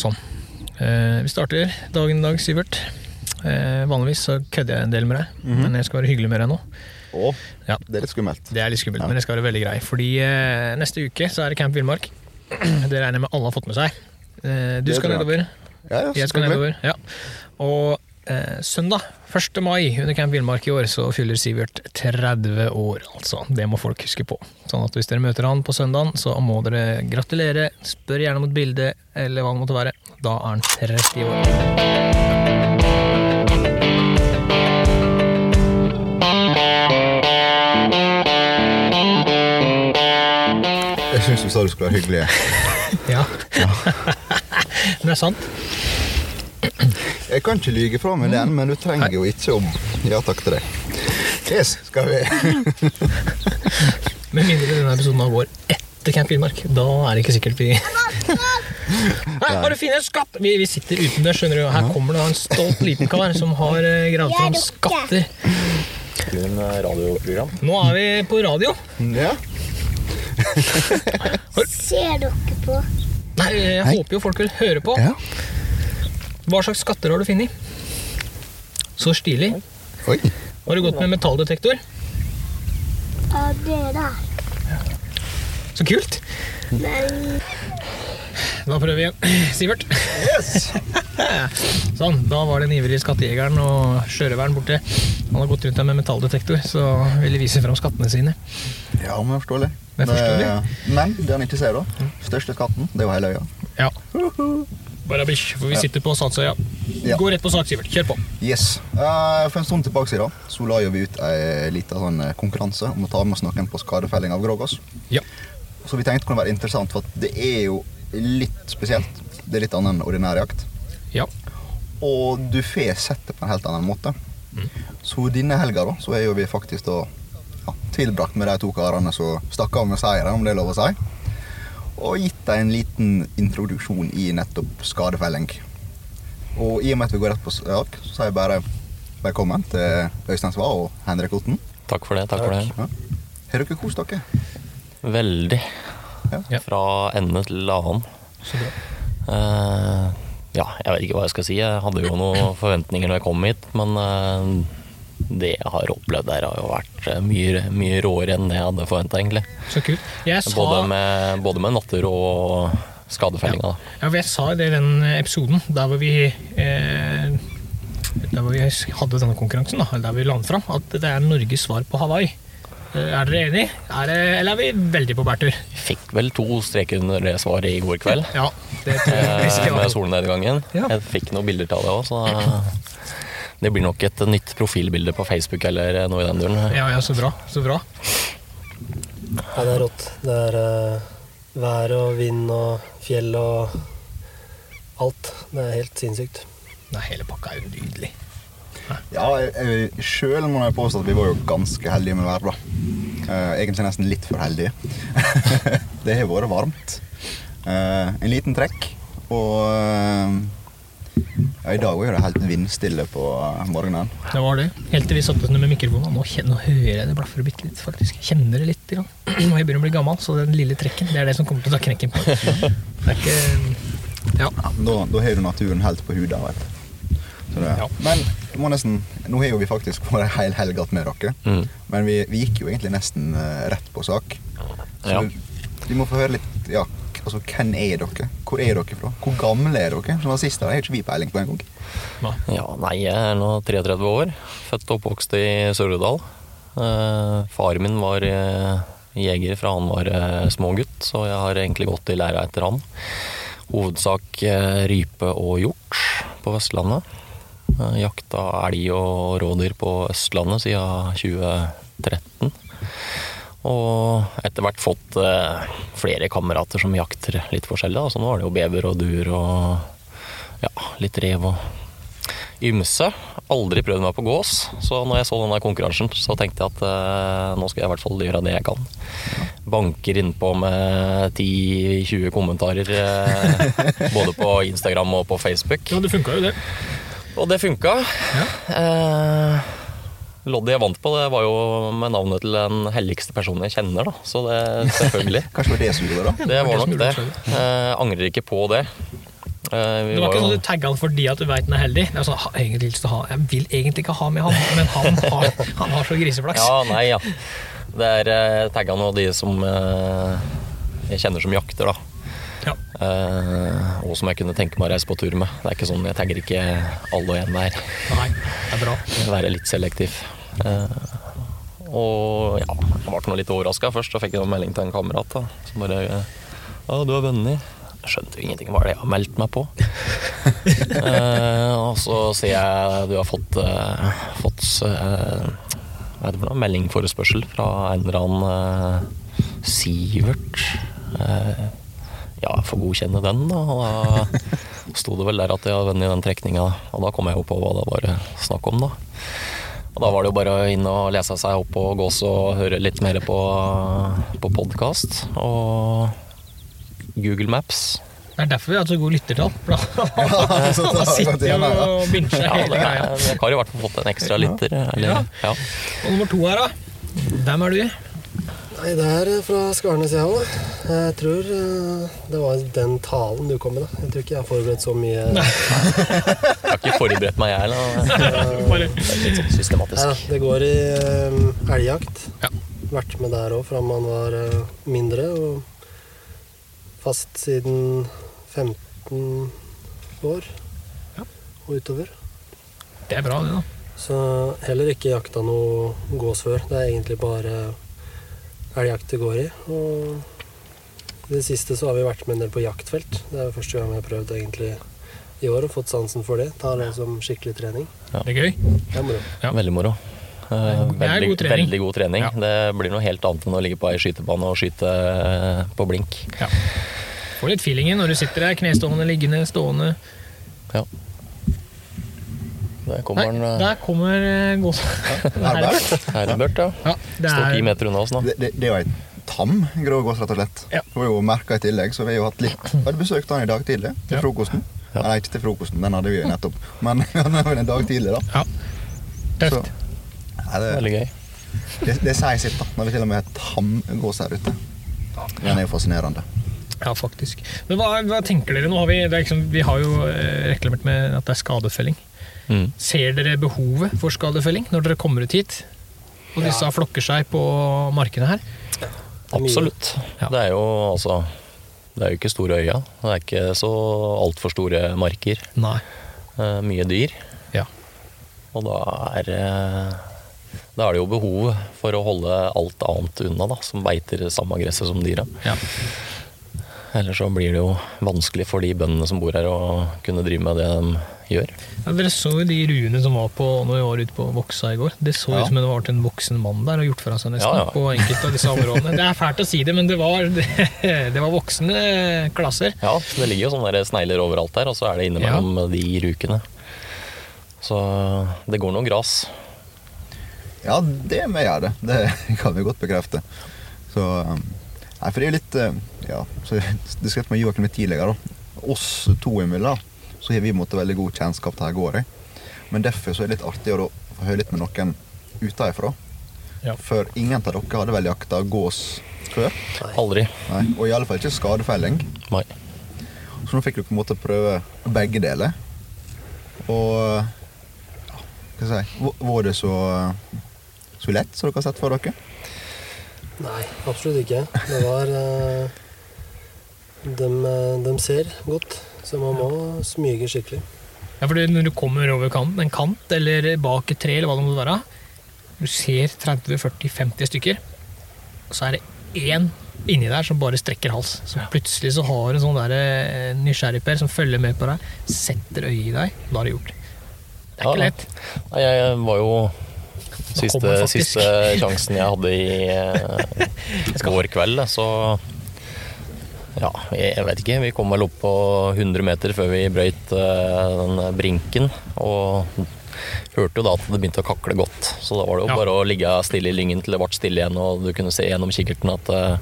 Sånn. Eh, vi starter dagen i dag, Sivert. Eh, vanligvis så kødder jeg en del med deg, men jeg skal være hyggelig med deg nå. Å, Ja. det er litt skummelt. Det er litt skummelt, Ja. men det skal være veldig grei. Fordi eh, neste uke så er det Camp Villmark. Det regner jeg med alle har fått med seg. Eh, du skal jeg nedover, Ja, ja, jeg skal nedover. Ja. Og søndag 1. mai under Camp Villmark i år så fyller Sivert 30 år, altså. Det må folk huske på. Sånn at hvis dere møter han på søndagen, så må dere gratulere. Spør gjerne om et bilde, eller hva det måtte være. Da er han 30 år. Jeg syns du sa du skulle være hyggelig. Ja. Men det er sant. Jeg kan ikke lyge fra meg den, men du trenger jo ikke om Ja takk til deg. Yes, skal vi Med mindre denne episoden av går etter Camp Villmark. Da er det ikke sikkert vi Her har du funnet en skatt! Vi, vi sitter utendørs, skjønner du. Her kommer det en stolt liten kar som har eh, gravd fram skatter. radioprogram. Nå er vi på radio. Ja? Ser dere på? Nei, Jeg håper jo folk vil høre på. ja. Hva slags skatter har du funnet? Så stilig. Oi. Har du gått med metalldetektor? Ja, det der. Så kult. Nei. Da prøver vi igjen. Sivert. sånn, Da var den ivrige skattejegeren og sjørøveren borte. Han har gått rundt der med metalldetektor, så ville vise fram skattene sine. Ja, men forståelig. Det er forståelig. Men det han ikke ser, da. Største skatten, det er jo hele øya. Ja. Bare bish, for vi Ja. sitter på Satsøya. Ja. Gå rett på sak, Sivert. Kjør på. Yes. Eh, for en stund tilbake siden så la vi ut en liten sånn eh, konkurranse om å ta med oss noen på skadefelling av grågås. Ja. Så vi tenkte det kunne være interessant, for det er jo litt spesielt. Det er litt annet enn ordinær jakt. Ja. Og du får sett det på en helt annen måte. Så denne helga da, så er jo vi faktisk da ja, tilbrakt med de to karene som stakk av med seieren, om det er lov å si. Og gitt deg en liten introduksjon i nettopp skadefelling. Og i og med at vi går rett på sak, så sier jeg bare velkommen til Øystein Sva og Henrik Otten. Takk for det. takk for det. Ja. Har dere kost dere? Veldig. Ja. Ja. Fra ende til annen. Så bra. Eh, ja, jeg vet ikke hva jeg skal si. Jeg hadde jo noen forventninger når jeg kom hit, men eh, det jeg har opplevd der, har jo vært eh, mye, mye råere enn det jeg hadde forventa, egentlig. Så kult. Jeg sa, Både med, både med natter og skadefellinga. Ja. ja, for jeg sa det i den episoden der hvor vi eh, Der hvor vi hadde denne konkurransen, da, der vi la fram, at det er Norges svar på Hawaii. Eh, Er dere enig? Er det, eller er vi veldig på bærtur? Fikk vel to streker under det svaret i går kveld. Ja, det tror jeg vi eh, med solnedgangen. Ja. Jeg fikk noen bilder av det òg, så det blir nok et nytt profilbilde på Facebook eller noe i den duren. Ja, ja, så bra. Så bra. Ja, det er rått. Det er uh, vær og vind og fjell og alt. Det er helt sinnssykt. Nei, hele pakka er jo nydelig. Ja, selv må jeg påstå at vi var jo ganske heldige med været. da. Eh, egentlig nesten litt for heldige. det har vært varmt. Eh, en liten trekk. Og ja, i dag var det helt vindstille på eh, morgenen. Det var det. Helt til vi satte oss ned med mikrofonen. Nå, kjenner, nå hører jeg det blafrer bitte litt, faktisk. Jeg kjenner det litt. Ja. Og jeg begynner å bli gammel, så den lille trekken det er det som kommer til å ta knekken på. Det er ikke Ja. Ja, da, da har du naturen helt på huda. Vet du. Så det, Ja. Men må nesten, nå har jo vi faktisk vært ei hel helg med dere. Mm. Men vi, vi gikk jo egentlig nesten eh, rett på sak. Så Ja. vi må få høre litt ja, altså, Hvem er dere? Hvor er dere fra? Hvor gamle er dere? Som nazister har ikke vi peiling på engang. Ja, nei, jeg er nå 33 år. Født og oppvokst i Sør-Odal. Eh, faren min var eh, jeger fra han var eh, smågutt, så jeg har egentlig gått i læra etter han. Hovedsak eh, rype og hjort på Vestlandet. Eh, jakta elg og rådyr på Østlandet siden 2013. Og etter hvert fått eh, flere kamerater som jakter litt forskjellig. Da. Så nå er det jo bever og duer og ja, litt rev og ymse. Aldri prøvd meg på gås, så når jeg så denne konkurransen, så tenkte jeg at eh, nå skal jeg i hvert fall gjøre det jeg kan. Banker innpå med 10-20 kommentarer eh, både på Instagram og på Facebook. ja, det funka jo, det. Og det funka. Ja. Eh, Loddet jeg vant på, det var jo med navnet til den helligste personen jeg kjenner, da. Så det selvfølgelig. Kanskje det var det som gjorde det? da? Det var nok det. Eh, angrer ikke på det. Eh, vi Det var var ikke sånn at du tagga han fordi at du veit den er heldig. Det er sånn, «Ha, egentlig Jeg vil egentlig ikke ha med han, men han har, han har så griseflaks. Ja, nei, ja. Det er eh, tagga nå de som eh, jeg kjenner som jakter, da. Eh, og som jeg kunne tenke meg å reise på tur med. Det er ikke sånn, Jeg tagger ikke alle og en hver. Nei, det er bra. Være litt selektiv. Eh, og ja, jeg ble nå litt overraska først. Da fikk jeg en melding til en kamerat da, som bare Ja, du er venner. Jeg skjønte jo ingenting hva er det jeg har meldt meg på. eh, og så sier jeg du har fått, eh, fått eh, hva er det meldingforespørsel fra en eller annen eh, Sivert. Eh, ja, jeg får godkjenne den, da. Og da sto det vel der at jeg hadde vunnet den trekninga. Og da kom jeg jo på hva det var snakk om, da. Og da var det jo bare inn og lese seg opp og gås og høre litt mer på, på podkast. Og Google Maps. Det er derfor vi har så god lyttertall. Da sitter ja. og binsjer Ja, hele greia. er, jeg har i hvert fall fått en ekstra lytter. Eller, Ja. ja. Og nummer to her, da. Hvem er du? Nei, det er eh, fra Skarnes, jeg òg. Jeg tror eh, det var den talen du kom med. da. Jeg tror ikke jeg har forberedt så mye. Nei. Jeg har ikke forberedt meg, jeg heller. Det er litt sånn systematisk. Ja, det går i eh, elgjakt. Ja. Vært med der òg fra man var mindre. Og fast siden 15 år Ja. og utover. det er bra, det, da. Så heller ikke jakta noe gås før. Det er egentlig bare elgjakt det går i. Og i det siste så har vi vært med en del på jaktfelt. Det er jo første gang vi har prøvd egentlig i år og fått sansen for det. Ta det som skikkelig trening. Det er gøy. Det er moro. Ja. Veldig moro. Eh, Det er Veldig, god trening. veldig god trening. Ja. Det blir noe helt annet enn å ligge på ei skytebane og skyte eh, på blink. Får litt feelingen når du sitter der, knestående, liggende, stående. Ja. Der Nei, kommer den eh, der kommer eh, gåsa. Herbert? Herbert, ja. Ja, det Står ti er meter unna oss nå. Det, det, det er jo ei tam grå gås, rett og slett. Ja. Det var jo merka i tillegg, så vi har jo hatt litt Vi hadde besøkt han i dag tidlig til Ja. frokosten. Ja. Nei, ikke til frokosten, den hadde vi jo nettopp. Men han var en dag tidlig, da. Ja. tøft. Nei, det, Veldig gøy. det, det sier sitt, da. Når vi til og med har tamgås her ute. Den er jo fascinerende. Ja, faktisk. Men hva, hva tenker dere? Nå har vi, det er liksom, vi har jo eh, reklamert med at det er skadefelling. Mm. Ser dere behovet for skadefelling når dere kommer ut hit? Og disse flokker seg på markene her? Er. Absolutt. Ja. Det er jo altså Det er jo ikke store øya. Det er ikke så altfor store marker. Nei. Eh, mye dyr. Ja. Og da er eh, da er det jo behov for å holde alt annet unna, da, som beiter samme gresset som dyra. ja. Ellers så blir det jo vanskelig for de bøndene som bor her å kunne drive med det de gjør. Ja, dere så jo de ruene som var på når vi var ute på Voksa i går. Det så ut Ja. som det var til en voksen mann der og gjort fra seg nesten Ja, ja. på enkelte av disse områdene. Det er fælt å si det, men det var, det var voksne klasser. Ja, det ligger jo sånne der snegler overalt her, og så er det innimellom de rukene. Så det går noe gras. Ja, det må gjør det. Det kan vi godt bekrefte. Så um, Nei, for det er jo litt uh, Ja, så det skrev med Joakim litt tidligere, da. Oss to imellom, så har vi måttet veldig god kjennskap til her går i. Men derfor så er det litt artig å få høre litt med noen utenfra. Ja. For ingen av dere hadde vel jakta gås før? Aldri. Nei, og i alle fall ikke skadefelling. Nei. Så nå fikk dere på en måte prøve begge deler. Og ja, hva skal jeg si Var- Var det så, så lett som dere har sett for dere? Nei, absolutt ikke. Det var eh, de, eh, de ser godt, så man må smyge skikkelig. Ja, for Når du kommer over kant, en kant eller bak et tre, eller hva det måtte være, du ser 30-40-50 stykker, og så er det én inni der som bare strekker hals. Så plutselig så har du en sånn der eh, nysgjerrigper som følger med på deg, setter øyet i deg, da er det gjort. Det er Ja, ikke lett. Ja, jeg var jo Siste, siste sjansen jeg hadde i eh, går kveld, så Ja, jeg jeg vet ikke. Vi kom vel opp på 100 meter før vi brøyt eh, den brinken. Og hørte jo da at det begynte å kakle godt. Så da var det jo Ja. bare å ligge stille i lyngen til det ble stille igjen, og du kunne se gjennom kikkerten at eh,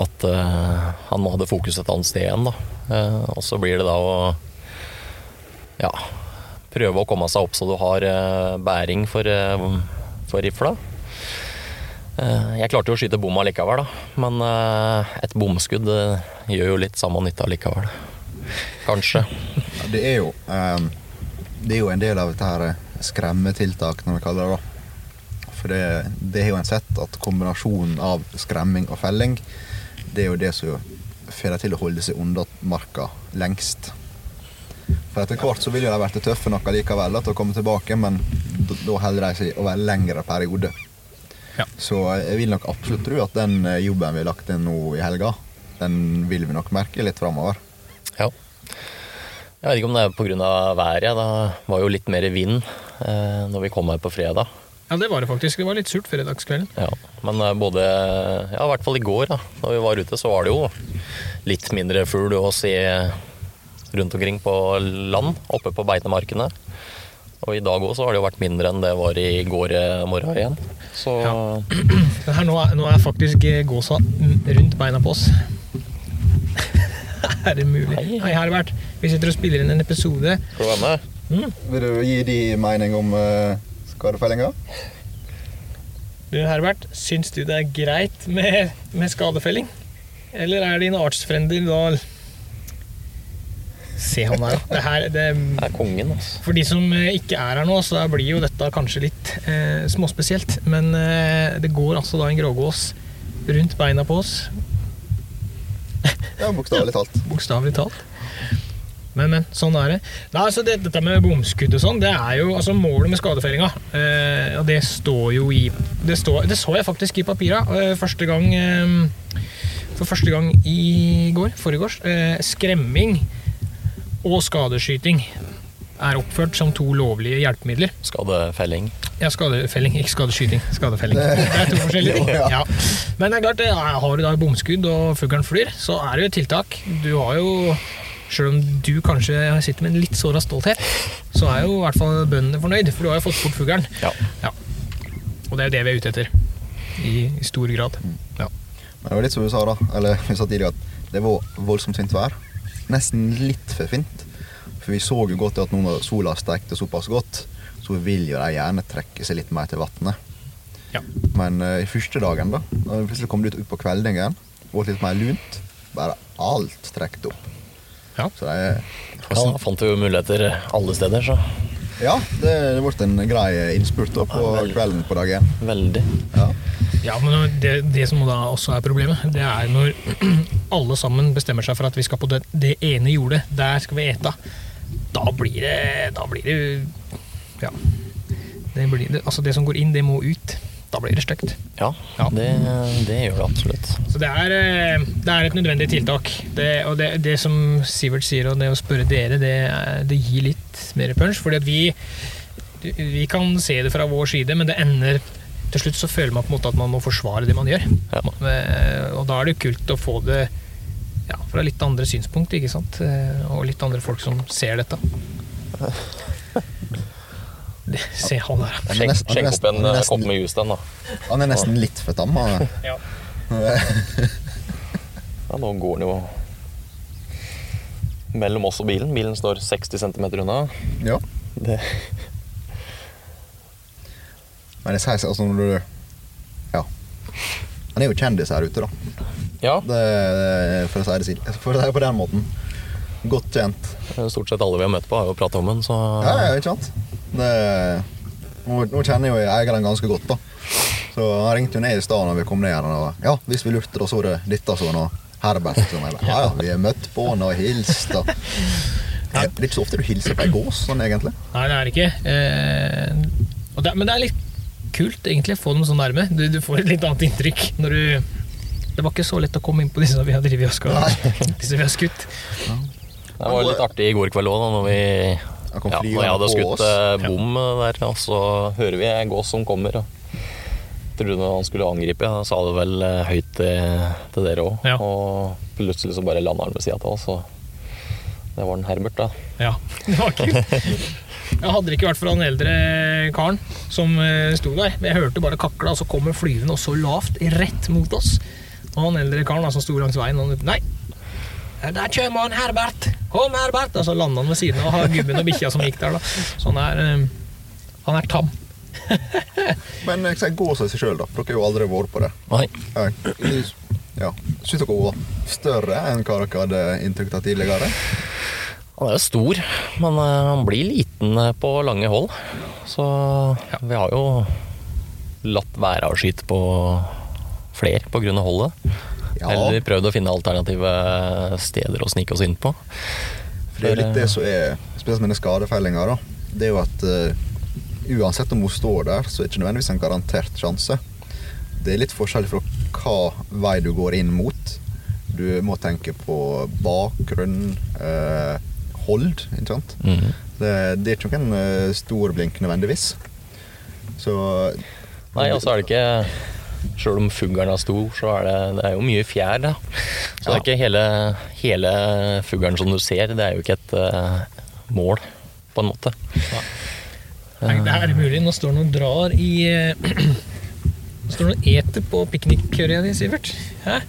at uh, han hadde fokus et annet sted igjen, da. Uh, og så blir det da å ja, prøve å komme seg opp så du har eh, bæring for, eh, for rifla. Eh, jeg klarte jo å skyte bomma likevel, da. Men et bomskudd gjør jo litt samme nytte likevel. kanskje. Ja, Det er jo um, Det er jo en del av dette her skremmetiltak, når vi kaller det da. For det, det har jo en sett at kombinasjonen av skremming og felling, det er jo det som får dem til å holde seg unna marka lengst. For etter hvert så vil jo de være tøffe nok likevel da, til å komme tilbake, men da holder de seg over lengre periode. Ja. Så jeg vil nok absolutt tro at den eh, jobben vi har lagt inn nå i helga, den vil vi nok merke litt framover. Ja. Jeg vet ikke om det er pga. været. Det var jo litt mer vind eh, når vi kom her på fredag. Ja, det var det faktisk. Det var litt surt fredagskvelden. Ja. Men eh, både Ja, i hvert fall i går, da når vi var ute, så var det jo litt mindre fugl å se rundt omkring på land, oppe på beitemarkene. Og i dag òg har det jo vært mindre enn det var i går eh, morgen igjen. Så Ja. Her nå er, nå er faktisk eh, gåsa mm, rundt beina på oss. er det mulig? Hei. Hei, Herbert. Vi sitter og spiller inn en episode. skal du være med? Vil du gi de mening om uh, skadefellinga? Du, Herbert, syns du det er greit med, med skadefelling? Eller er din artsfrender da Se han der, da. Det her, det, Det er kongen, altså. for de som eh, ikke er her nå, så blir jo dette kanskje litt eh, småspesielt. Men eh, det går altså da en grågås rundt beina på oss, Ja, bokstavelig talt. bokstavelig talt. Men, men, sånn er det. Nei, altså det, Dette med bomskudd og sånn, det er jo altså målet med skadefellinga. Eh, og det står jo i Det, står, det så jeg faktisk i papira eh, første gang eh, For første gang i går, foregårs. Eh, skremming og skadeskyting er oppført som to lovlige hjelpemidler. Skadefelling. Ja, skadefelling, ikke skadeskyting. Skadefelling. Det er to forskjellige ting. Ja. Ja. Men det er klart, har du da bomskudd og fuglen flyr, så er det jo et tiltak. Du har jo Selv om du kanskje sitter med en litt såra stolthet, så er jo i hvert fall bøndene fornøyd, for du har jo fått bort fuglen. Ja. Og det er jo det vi er ute etter. I, i stor grad. Ja. Men det var litt som du sa, da. Eller vi sa tidligere at det var voldsomt fint vær. Nesten litt for fint. For vi så jo godt at nå når sola stekte såpass godt, så vil jo de gjerne trekke seg litt mer til vannet. Ja. Men eh, i første dagen, da, når vi plutselig kom ut ut på kveldingen, ble litt mer lunt, bare alt trekket opp. Ja. Så er Ja, fant jo muligheter alle steder, så Ja, det, det ble en grei innspurt da på Ja, kvelden på dag én. veldig. Ja. Ja, men det, det som da også er problemet, det er når alle sammen bestemmer seg for at vi skal på det, det ene jordet, der skal vi ete. Da blir det Da blir det Ja. Det, blir, altså det som går inn, det må ut. Da blir det stygt. Ja, Ja. Det, det gjør det absolutt. Så det er, eh, det er et nødvendig tiltak. Det, og det, det som Sivert sier, og det å spørre dere, det, er- det gir litt mer punch. Fordi at vi, vi kan se det fra vår side, men det ender Til slutt så føler man på en måte at man må forsvare det man gjør. Ja. Eh, Og da er det jo kult å få det ja, fra litt andre synspunkt, ikke sant? Eh, Og litt andre folk som ser dette. Det, se han der. Er Skjenk, opp en nesten- eh, nesten- kopp med juice, den, da. Han er nesten litt for tam. han. Ja. Ja, nå går han jo mellom oss og bilen. Bilen står 60 cm unna. Ja. Det, Men jeg sier altså når du Ja. Han er jo kjendis her ute, da. ja, Det, for, å si det, sil- for å si det på den måten. Godt kjent. stort sett alle vi har møtt på, har jo prata om den, så Ja, ja, ikke sant? Det, nå, nå kjenner jo jeg eieren ganske godt, da. Så han ringte jo ned i stad når vi kom ned her. Og, ja, hvis vi lurte, da så det dette sånn, og Herbert. Jeg ja, ja, vi har møtt på han og hilst. Og. Det er ikke så ofte du hilser på ei gås, sånn egentlig. Nei, det er det ikke. Eh, og det, men det er litt kult egentlig å få dem så nærme. Du, du får et litt annet inntrykk når du Det var ikke så lett å komme inn på disse vi har drevet og skal, disse vi har skutt. Det var litt artig i går kveld òg, når vi ja, når jeg hadde skutt eh, bom der, og så hører vi en gås som kommer. Og trodde han skulle angripe, jeg sa det vel eh, høyt til, til dere òg. Ja. Og plutselig så bare landa han ved sida av oss, og det var den Herbert, da. Ja, det var kult. Jeg hadde det ikke vært for han eldre karen som eh, sto der. Jeg hørte bare kakla, og så kommer flyvende og så lavt rett mot oss. Og han eldre karen som sto langs veien, han Nei! Der kommer han Herbert! Kom, Herbert! Og så landa han ved siden av gubben og bikkja som gikk der. da. Så han er, eh, han er tam. Men jeg sier gå i seg sjøl, da. Dere har jo aldri vært på det. Nei, Ja. Syns dere hun var større enn hva dere hadde inntrykk av tidligere? Han er jo stor, men eh, han blir liten eh, på lange hold. Så vi har jo latt være å skyte på flere pga. holdet. Ja. Eller prøvd å finne alternative steder å snike oss inn på. For det er litt det som er Spesielt med den skadefellinga. Det er jo at uh, uansett om hun står der, så er det ikke nødvendigvis en garantert sjanse. Det er litt forskjellig fra hva vei du går inn mot. Du må tenke på bakgrunn, eh, hold, ikke sant. Mhm. Det, det er ikke noen eh, stor blink nødvendigvis. Så Nei, og så er det ikke Sjøl om fuglen er stor, så er det, det er jo mye fjær. Da. Så det er ikke hele, hele fuglen som du ser. Det er jo ikke et uh, mål, på en måte. Nei, det er mulig. Nå står det noen drar i står Det står noen eter på piknikkørja di, Sivert. Hæ?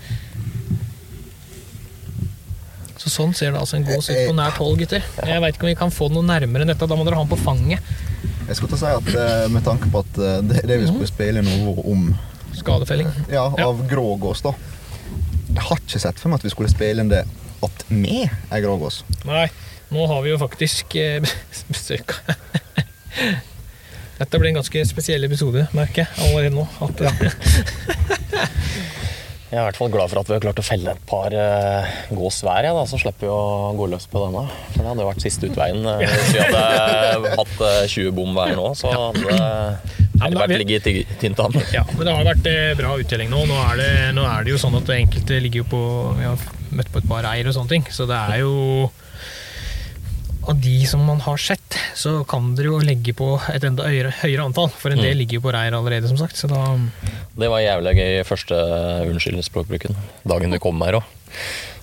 Så sånn ser det altså en gås ut på nært hold, gutter. Jeg veit ikke om vi kan få noe nærmere enn dette. Da må dere ha den på fanget. jeg skulle til å si at eh, med tanke på at eh, det, det vi skulle spille noe om Skadefelling. Ja, Ja. av grågås, da. Jeg har ikke sett for meg at vi skulle spille inn det at vi ei grågås. Nei, nå har vi jo faktisk eh, besøk Dette blir en ganske spesiell episode, merker jeg allerede nå. At, Jeg er i hvert fall glad for at vi har klart å felle et par uh, gås hver, ja, da, så slipper vi å gå løs på denne. For det hadde jo vært siste utveien. eh, Hvis vi hadde hatt uh, 20 bom hver nå, så hadde det hadde vært ligget i tynt an. Ja, men det har vært eh, bra uttelling nå. Nå er, det, nå er det jo sånn at enkelte ligger jo på Vi har møtt på et par reier og sånne ting, så det er jo Av de som man har sett, så kan dere jo legge på et enda høyere, høyere antall. For en del ligger jo på reir allerede, som sagt. Så da Det var jævlig gøy første unnskyld språkbruken. Dagen vi kom her òg.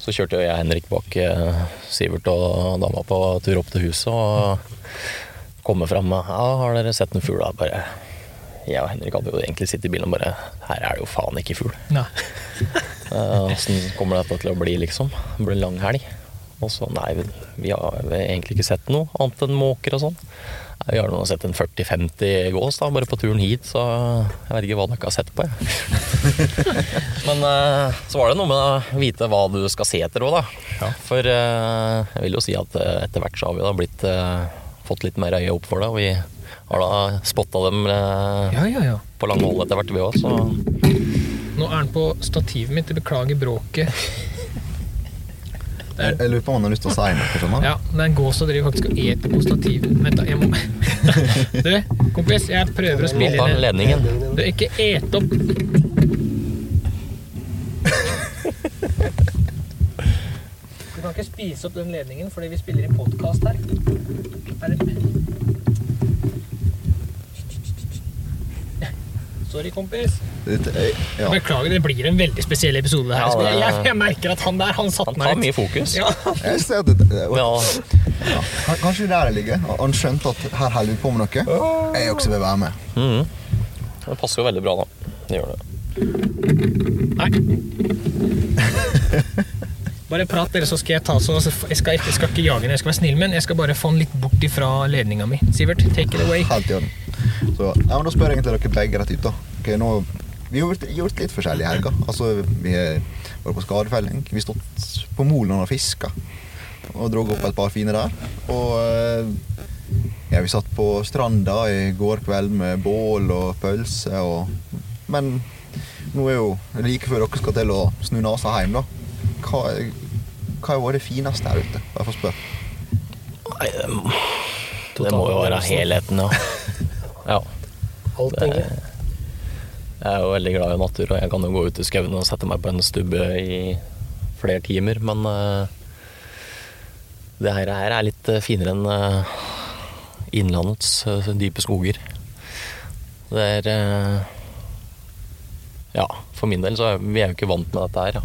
Så kjørte jeg Henrik bak eh, Sivert og dama på tur opp til huset og kommer fram med ja, 'Har dere sett noen fugl?' da?» Bare Jeg og Henrik hadde jo egentlig sittet i bilen og bare 'Her er det jo faen ikke fugl'. Eh, Åssen kommer dette til å bli, liksom? Det blir en lang helg. Og så nei, vi, har egentlig ikke sett noe annet enn måker og sånn. Vi har nå sett en 40-50 gås da, bare på turen hit, så jeg vet ikke hva dere har sett på. Jeg. Men eh, så var det noe med å vite hva du skal se etter òg, da. For eh, jeg vil jo si at eh, etter hvert så har vi da blitt fått litt mer øye opp for det. Og vi har da spotta dem Ja, ja, ja. på lang hold etter hvert, vi òg, så Nå er den på stativet mitt. Beklager bråket. Jeg, jeg lurer på om han har lyst til å si noe. du? Ja, det er en gås som driver faktisk og eter på stativet. Vent, da. Jeg må Du, kompis, jeg prøver å spille inn en ledningen. Du, ikke et opp Du kan ikke spise opp den ledningen fordi vi spiller i podkast her. Er det- Sorry, kompis. Er- ja. Beklager, det blir en veldig spesiell episode. her. Ja, det er- jeg, jeg merker at han der, han satte Han meg tar mye fokus. Ja. Jeg ser det, det, Ja, Kan- Kanskje der det ligger. Han skjønte at her holder vi på med noe. Jeg også vil være med. mhm. Det passer jo veldig bra, da. Det gjør det. Nei. Bare prat, dere, så skal jeg ta så jeg skal, jeg skal ikke jage den, jeg skal være snill med den. Jeg skal bare få den litt bort ifra ledninga mi. Sivert, take it away. Helt i orden. Så, ja, men da spør jeg egentlig dere begge rett ut. da. Okay, nå, vi har gjort litt forskjellig i helga. Altså, vi har vært på skadefelling. Vi har stått på molen og fiska. Og drog opp et par fine der. Og eh, ja, vi satt på stranda i går kveld med bål og pølse og Men nå er jo like før dere skal til å snu nesa hjem, da. Hva, hva har vært det fineste her ute? Bare for å spørre. Nei, det, må- det må jo være helheten, ja. ja. Alt, tenker jeg. Jeg er jo veldig glad i natur, og jeg kan jo gå ut i skauen og sette meg på en stubbe i flere timer, men eh, det her, her er litt finere enn eh, innlandets eh, dype skoger. Det er Ja, for min del så er vi er jo ikke vant med dette her. Ja.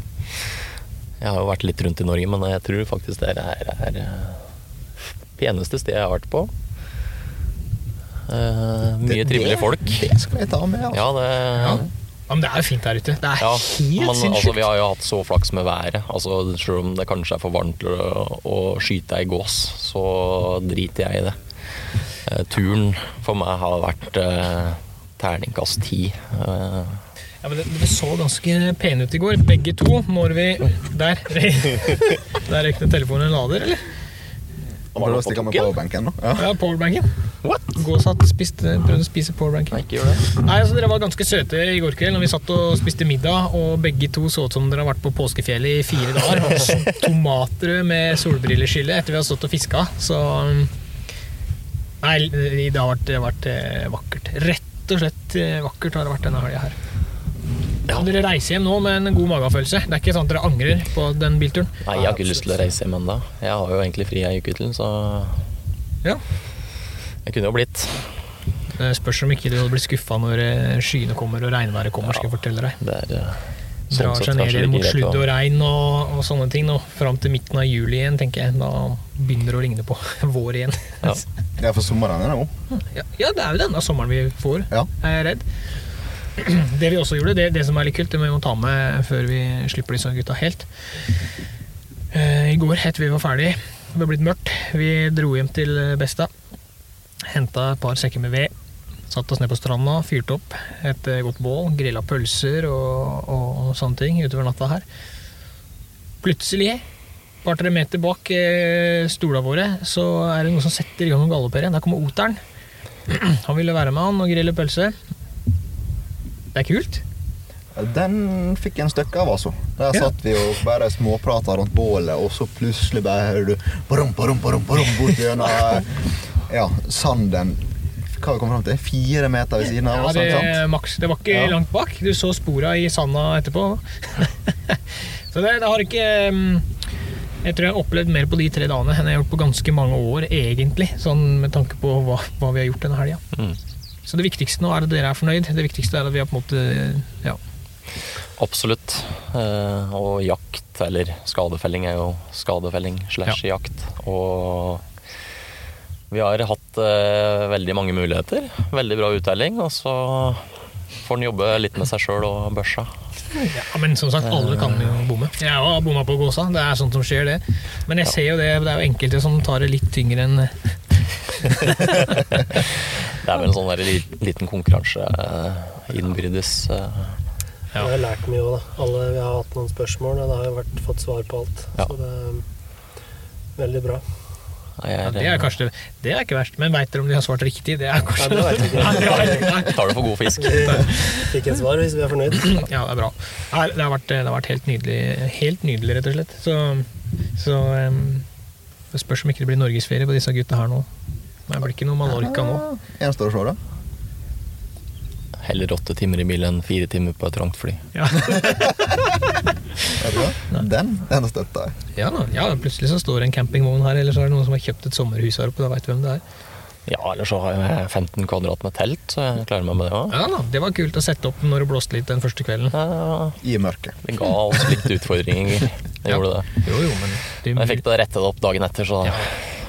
Jeg har jo vært litt rundt i Norge, men jeg tror faktisk det her er det peneste stedet jeg har vært på. Uh, mye Det- trivelige folk. Det skal jeg ta med. Altså. Ja, det Ja. Ja, men det er jo fint der ute. Det er ja, helt men altså, vi har jo hatt så flaks med været. Altså, selv om det kanskje er for varmt til å, å skyte ei gås, så driter jeg i det. Uh, turen for meg har vært uh, terningkast ti. Eh, Ja, men det, det så ganske pene ut i går, begge to, når vi Der. Der røyk den telefonen en lader, eller? var det på med powerbanken, nå. Ja. Ja, powerbanken. What? Gåsatt, spiste, prøvde å spise powerbanken. Nei, ikke gjør det. Nei, altså Dere var ganske søte i går kveld når vi satt og spiste middag, og begge to så ut som dere har vært på påskefjellet i fire dager. Og Tomatrød med solbrilleskille etter vi har stått og fiska. Så Nei, det har vært, det har vært eh, vakkert. Rett og slett eh, vakkert har det vært denne helga her. Ja. Dere reiser hjem nå med en god magefølelse. Det er ikke sånn at dere angrer på den bilturen. Nei, jeg har ikke lyst til å reise hjem ennå. Jeg har jo egentlig fri ei uke til, så Ja. jeg kunne jo blitt. Det spørs om ikke du hadde blitt skuffa når eh, skyene kommer og regnværet kommer, skal jeg fortelle deg. Det er sånn Drar seg ned mot sludd og regn og, og sånne ting. nå, fram til midten av juli igjen, tenker jeg. Da begynner det å ligne på vår igjen. Ja. ja, for sommeren er nå. Ja, ja, det er jo denne sommeren vi får, Ja. er jeg redd. Det vi også gjorde, det, det som er litt kult, det må vi må ta med før vi slipper disse gutta helt. Eh, I går, etter vi var ferdig, det var blitt mørkt, vi dro hjem til Besta. Henta et par sekker med ved. Satt oss ned på stranda, fyrte opp et eh, godt bål, grilla pølser og, og sånne ting utover natta her. Plutselig, et par-tre meter bak eh, stolene våre, så er det noen som setter i gang noen galoppere. Der kommer oteren. Han ville være med han og grille pølse. Det er kult. Den fikk en stykke av, altså. Der Ja. satt vi og bare småprata rundt bålet, og så plutselig bare hører du barum, barum, barum, barum, bort gjennom ja, sanden. Hva vi kom fram til? Fire meter ved siden av Ja, det, sant? maks, det var ikke Ja. langt bak. Du så spora i sanda etterpå. så det, det har ikke mm, Jeg tror jeg har opplevd mer på de tre dagene enn jeg har gjort på ganske mange år, egentlig. Sånn med tanke på hva, hva vi har gjort denne helga. Mm. Så det viktigste nå er at dere er fornøyd. Det viktigste er at vi har på en måte ja, Absolutt. Eh, og jakt, eller skadefelling, er jo skadefelling slash jakt. Og vi har hatt eh, veldig mange muligheter. Veldig bra uttelling. Og så får en jobbe litt med seg sjøl og børsa. Ja, men som sagt, alle kan jo bomme. Jeg har bomma på gåsa, det er sånt som skjer, det. Men jeg ser jo det, det er jo enkelte som tar det litt tyngre enn Det er vel en sånn der liten konkurranse eh, innbyrdes. eh. Ja. Vi har lært mye òg, da. Alle, vi har hatt noen spørsmål, og det har jo vært, fått svar på alt. Ja. Så det er veldig bra. Ja, Det er kanskje Det er ikke verst, men veit dere om de har svart riktig? Det er kanskje Ja, det. Nei. tar det for god fisk. Vi fikk et svar hvis vi er fornøyd. Ja, det er bra. Det har vært, det har vært helt nydelig, helt nydelig, rett og slett. Så, så um, det spørs om ikke det blir norgesferie på disse gutta her nå. Det blir ikke noe Mallorca nå. Gjenstår å se, da. Heller åtte timer i bil enn fire timer på et trangt fly. Ja, du? Den, den støtta jeg. ja, ja, plutselig så står det en campingvogn her, eller så er det noen som har kjøpt et sommerhus her oppe. Da veit du hvem det er. Ja, eller så har jeg 15 kvadrat med telt, så jeg klarer meg med det òg. Ja da, Det var kult å sette opp når det blåste litt den første kvelden. Ja, I mørket. Det ga oss litt utfordringer. Det Ja. gjorde det. Jo, jo, men det er Men jeg fikk det rettet opp dagen etter, så Ja,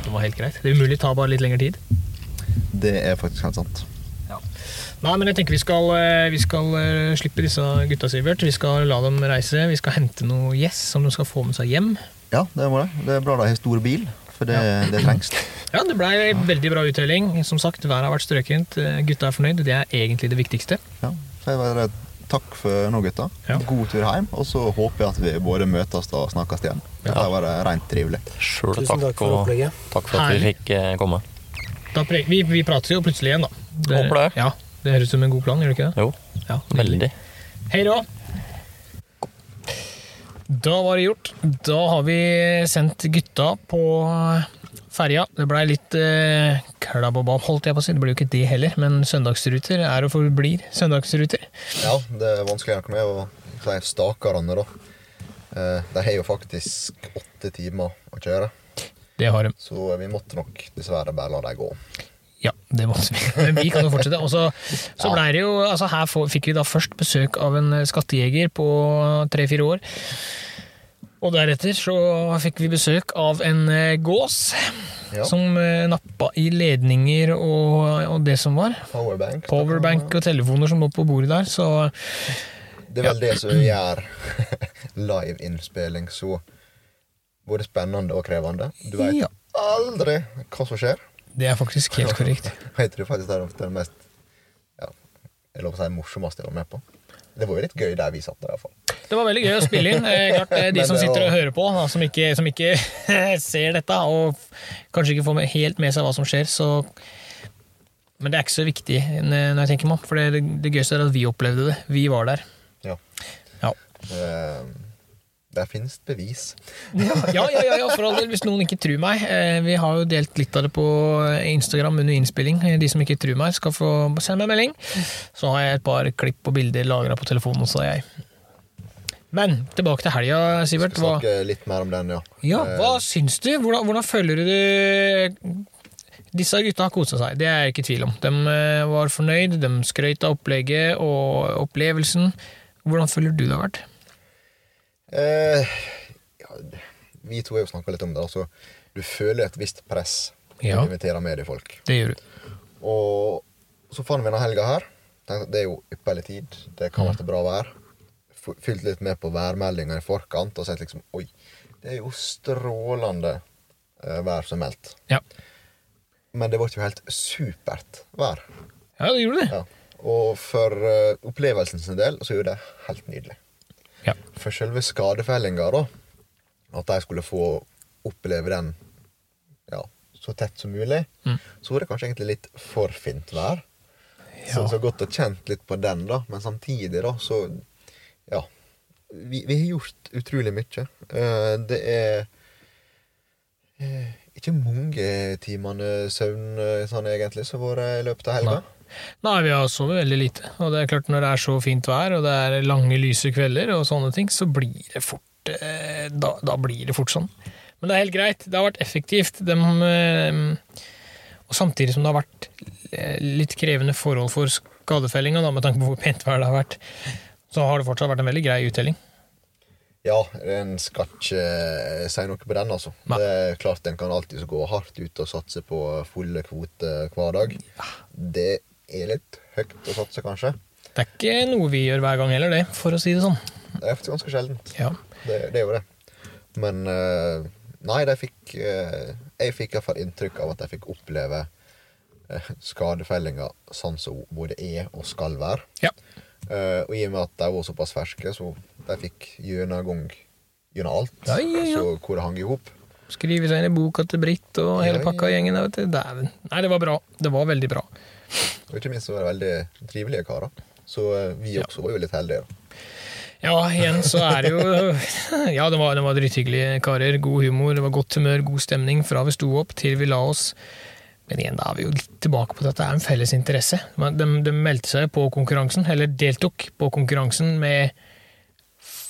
det var helt greit. Det er umulig, tar bare litt lengre tid. Det er faktisk helt sant. Nei, men jeg tenker vi skal, eh, vi skal eh, slippe disse gutta, Sivert. Vi skal la dem reise. Vi skal hente noe gjess som de skal få med seg hjem. Ja, det må det. Det er bra de har stor bil, for det, det trengs. Ja, det blei veldig bra uttelling. Som sagt, været har vært strøkent. Eh, Gutta er fornøyd. Det er egentlig det viktigste. Ja. Så jeg bare takk for nå, gutta. Ja. God tur hjem. Og så håper jeg at vi både møtes og snakkes igjen. Dette Det var rent trivelig. sjøl takk, takk for opplegget. takk for at vi fikk eh, komme. Da pre vi, vi prater jo plutselig igjen, da. Håper det. Ja, det høres ut som en god plan, gjør det ikke det? Jo, Ja, veldig. Hei da! Da var det gjort. Da har vi sendt gutta på ferja. Det blei litt eh, klabb og bab, holdt jeg på å si. Det blir jo ikke det heller, men søndagsruter er og forblir søndagsruter. Ja, det er vanskelig nok med å si stakerne, da. Eh, De har jo faktisk åtte timer å kjøre, Det har de. så vi måtte nok dessverre bare la dem gå. Ja, det måtte vi. Men vi kan jo fortsette. Og så, så Ja. ble det jo altså Her fikk vi da først besøk av en eh, skattejeger på tre-fire år. Og deretter så fikk vi besøk av en eh, gås Ja. som eh, nappa i ledninger og, og det som var. Powerbank. Powerbank og telefoner som lå på bordet der, så Det er vel det som gjør liveinnspilling så både spennende og krevende. Du veit Ja. aldri hva som skjer. det er faktisk helt korrekt. Jeg tror faktisk det er det mest ja, jeg lov å si morsomste jeg var med på. Det var jo litt gøy der vi satt der, fall. Det var veldig gøy å spille inn. Eh, klart, eh, de som sitter og hører på, da, som ikke, som ikke ser dette, og kanskje ikke får med, helt med seg hva som skjer, så Men det er ikke så viktig når jeg tenker meg om, for det, det gøyeste er at vi opplevde det. Vi var der. Eh, Der finnes bevis. Ja, ja, ja, ja, for all del, hvis noen ikke tror meg. Eh, vi har jo delt litt av det på Instagram under innspilling. Eh, De som ikke tror meg, skal få sende meg melding. Så har jeg et par klipp og bilder lagra på telefonen også, jeg. Men tilbake til helga, Sivert. Skal Hva, snakke litt mer om den, ja. ja, Eh, hva syns du? Hvordan, hvordan føler du Disse gutta har kosa seg, det er jeg ikke i tvil om. De eh, var fornøyd, de skrøt av opplegget og opplevelsen. Hvordan føler du det har vært? Eh, ja, vi to har jo snakka litt om det. Altså, du føler et visst press når Ja. du inviterer mediefolk. Det gjør du. Og så fant vi denne helga her. Tenkte at Det er jo ypperlig tid. Det kan være bra vær. Fylt litt med på værmeldinga i forkant og sett liksom Oi, det er jo strålende eh, vær som er meldt. Ja, Men det ble jo helt supert vær. ja det gjorde det. Ja. Og for eh, opplevelsen sin del så er jo det helt nydelig. Ja. For selve skadefellinga, da, at de skulle få oppleve den ja, så tett som mulig, Mm. så var det kanskje egentlig litt for fint vær. Så, Ja. så godt å kjent litt på den, da. Men samtidig, da, så Ja. Vi, vi har gjort utrolig mye. Uh, det er uh, ikke mange timene søvn eh, sånn egentlig som har vært i løpet av helga. Nei, vi har sovet veldig lite. Og det er klart når det er så fint vær, og det er lange, lyse kvelder og sånne ting, så blir det fort eh, Da, da blir det fort sånn. Men det er helt greit. Det har vært effektivt. De, eh, og samtidig som det har vært eh, litt krevende forhold for skadefellinga, med tanke på hvor pent vær det har vært, så har det fortsatt vært en veldig grei uttelling. Ja, en skal ikke si noe på den, altså. Nei. Det er klart En kan alltid gå hardt ut og satse på fulle kvoter hver dag. Det er litt høyt å satse, kanskje. Det er ikke noe vi gjør hver gang heller, det, for å si det sånn. Det er faktisk ganske sjeldent. Ja. Det, det er jo det. Men eh, nei, de fikk eh, Jeg fikk iallfall inntrykk av at de fikk oppleve eh, skadefellinga sånn som både er og skal være. ja. Og i og med at de var såpass ferske, så de fikk gjennomgang gjennom alt. Ja, ja, ja. Så hvor det hang i hop. Skrive seg inn i boka til Britt og hele pakka gjengen. vet du. Dæven. Nei, det var bra. Det var veldig bra. Og ikke minst så var det veldig trivelige karer. Så eh, vi Ja. også var jo litt heldige. da. Ja, igjen så er det jo Ja, det var, det var dritthyggelige karer. God humor, det var godt humør, god stemning fra vi sto opp til vi la oss. Men igjen, da er vi jo litt tilbake på at det er en felles interesse. De, de meldte seg på konkurransen, eller deltok på konkurransen med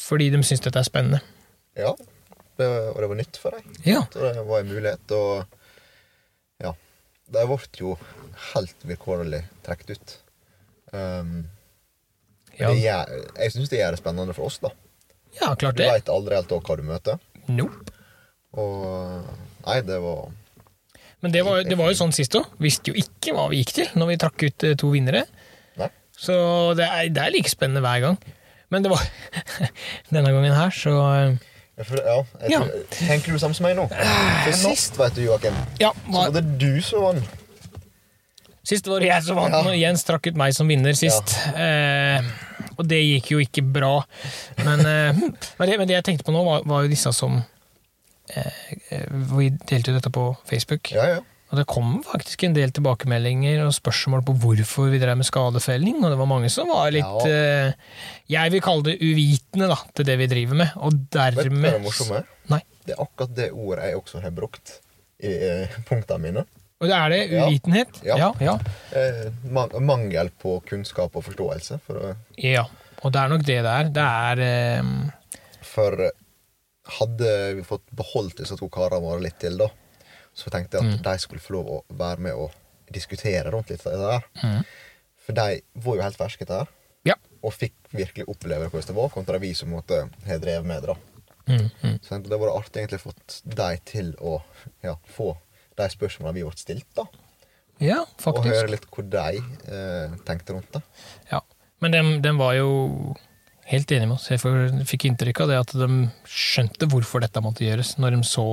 fordi de syntes dette er spennende. Ja, det, og det var nytt for dem. Ja. Så det var en mulighet, og ja. De ble jo helt vilkårlig trukket ut. Um, Ja, gjør, jeg syns det gjør det spennende for oss, da. ja klart det. Du veit aldri helt hva du møter. Nope. Og nei, det var Men det var, det var jo sånn sist òg. Visste jo ikke hva vi gikk til når vi trakk ut eh, to vinnere. Nei. Så det er, det er like spennende hver gang. Men det var denne gangen her, så eh, jeg føler, ja, jeg Ja. Tenker du samme som meg nå? For sist, vet du, Joakim, Ja, så var det du som vant. Sist var det jeg som vant, Ja. og Jens trakk ut meg som vinner sist. Eh, og det gikk jo ikke bra. Men, eh, men, det, men det jeg tenkte på nå, var, var jo disse som eh, eh, Vi delte jo dette på Facebook. Ja, ja. Og det kom faktisk en del tilbakemeldinger og spørsmål på hvorfor vi drev med skadefelling, og det var mange som var litt eh, Jeg vil kalle det uvitende da, til det vi driver med, og dermed Vet du hva det morsomme er. Det er akkurat det ordet jeg også har brukt i eh, punktene mine. Og det er det uvitenhet? Ja. Ja. Eh, mangel på kunnskap og forståelse. For, ja. Og det er nok det det er. Det er eh, for hadde vi fått beholdt disse to karene våre litt til, da, så tenkte jeg at Mm. de skulle få lov å være med og diskutere rundt litt det der. mm. For de var jo helt ferske til det her, Ja. og fikk virkelig oppleve hvordan det var, kontra vi som måtte ha drevet med det. da. Mm, mm. Så det det var artig egentlig fått deg til å ja, få de spørsmålene vi ble stilt, da. ja, Og høre litt hvor de eh, tenkte rundt det. Ja. Men den, den var jo helt enig med oss. Jeg fikk inntrykk av det at de skjønte hvorfor dette måtte gjøres, når de så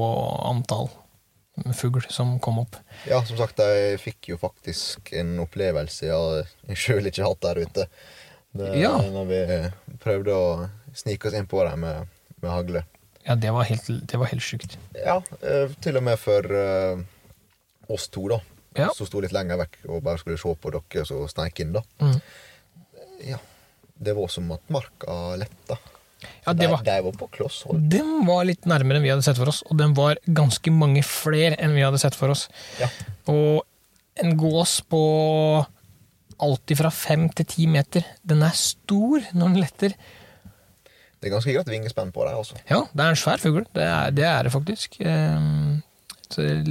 antall fugl som kom opp. Ja, som sagt, de fikk jo faktisk en opplevelse jeg har sjøl ikke hatt der ute. Det, Ja. Når vi prøvde å snike oss inn på dem med, med hagle. Ja, det var helt, det var helt sjukt. Ja, eh, til og med for eh, oss to, da. Ja. Som sto litt lenger vekk og bare skulle se på dere som sneik inn, da. Mm. Ja. Det var som at marka letta. Ja, det de, var, de var på kloss hold. den var litt nærmere enn vi hadde sett for oss, og den var ganske mange flere enn vi hadde sett for oss. Ja. Og en gås på alltid fra fem til ti meter, den er stor når den letter. Det er ganske greit vingespenn på dem også. Ja, det er en svær fugl. Det er det, er det faktisk. Ehm, så det,